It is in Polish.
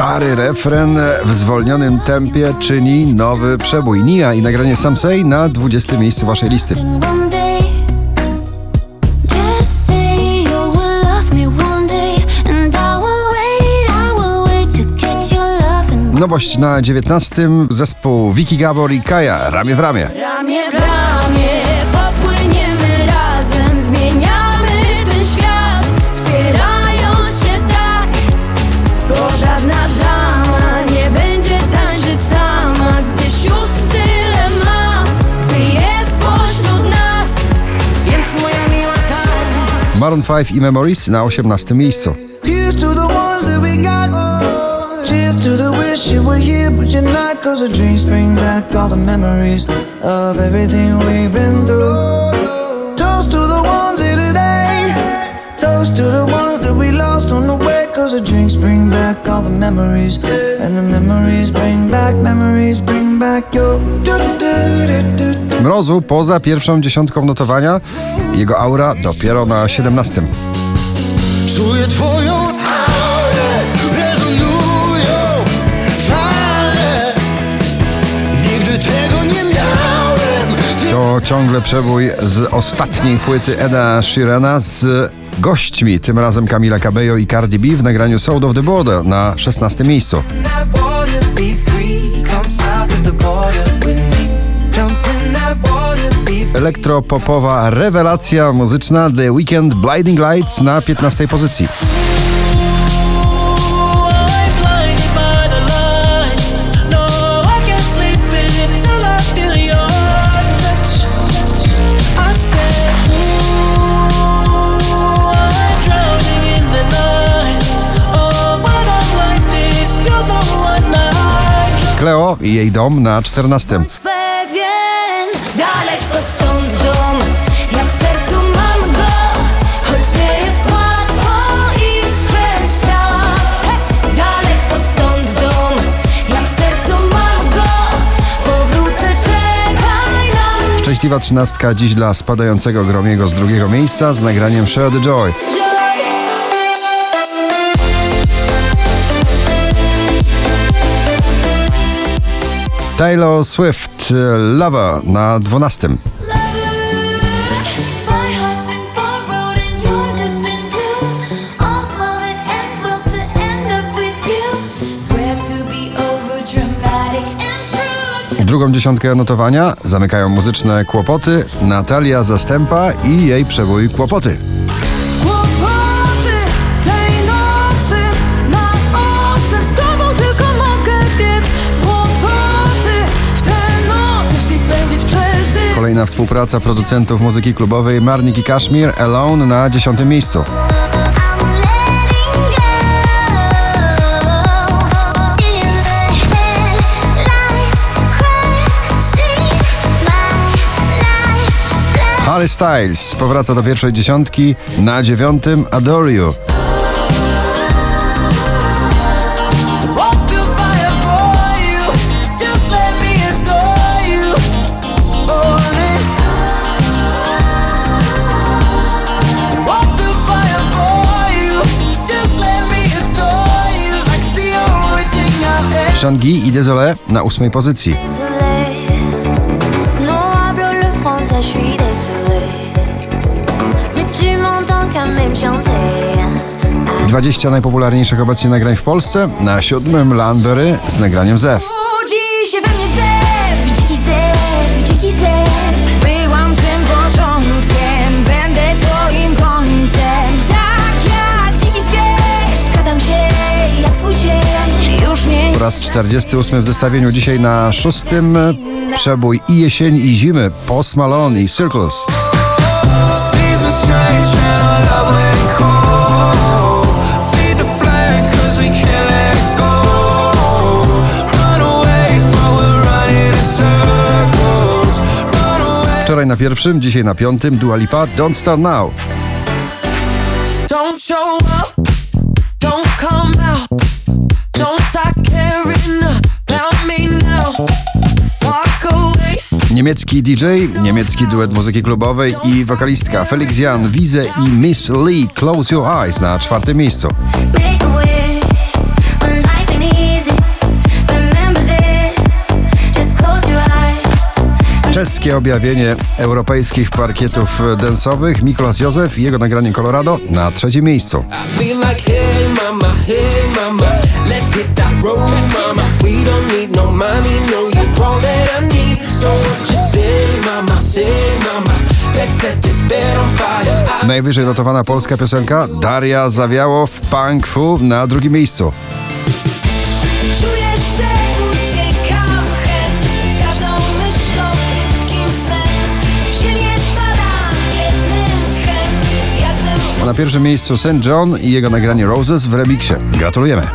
stary refren w zwolnionym tempie czyni nowy przebój. Nia i nagranie Samsei na 20 miejscu waszej listy. Nowość na 19 zespół Vicky Gabor i Kaja ramię w ramię. ramię w ramię popłyniemy razem, zmieniamy ones that we lost on the way. Cause the drinks bring back all the memories. And the memories bring back, memories bring back your. Mrozu poza pierwszą dziesiątką notowania, jego aura dopiero na 17. Czuję twoją aurę, rezonują fale. Nigdy tego nie miałem. Ty To ciągle przebój z ostatniej płyty Eda Sheerana z gośćmi, tym razem Camila Cabello i Cardi B w nagraniu Sound of the Border na 16 miejscu. Elektropopowa rewelacja muzyczna The Weekend Blinding Lights na 15 pozycji. Cleo i jej dom na 14. Bądź pewien, daleko stąd dom Ja w sercu mam go, choć nie jest łatwo iść przez świat Hej! Daleko stąd dom, ja w sercu mam go Powrócę, czekaj na mnie Szczęśliwa trzynastka dziś dla spadającego Gromiego z drugiego miejsca z nagraniem Share the Joy. Over dramatic and true to Drugą dziesiątkę notowania zamykają muzyczne kłopoty Natalia Zastępa i jej przebój. Kłopoty Kolejna współpraca producentów muzyki klubowej Marnik i Kashmir Alone na dziesiątym miejscu. Harry Styles powraca do pierwszej dziesiątki na dziewiątym Adore You. Shangi i Désolé na ósmej pozycji. Même chanter. 20 najpopularniejszych obecnie nagrań w Polsce. Na siódmym Landberry z nagraniem Zew. Raz 48 w zestawieniu. Dzisiaj na szóstym przebój i jesień i zimy. Post Malone i Circles. Wczoraj na pierwszym, dzisiaj na piątym. Dua Lipa Don't Start Now. Don't show up, don't come niemiecki DJ, niemiecki duet muzyki klubowej i wokalistka Felix Jan Wize i Miss Lee Close Your Eyes na czwartym miejscu. Czeskie objawienie europejskich parkietów densowych Mikolas Józef i jego nagranie Colorado na trzecim miejscu. Let's hit that road, mama. We don't need no money, no you roll it. Najwyżej notowana polska piosenka Daria Zawiało w Punk Fu na drugim miejscu. Na pierwszym miejscu St. John i jego nagranie Roses w remiksie. Gratulujemy!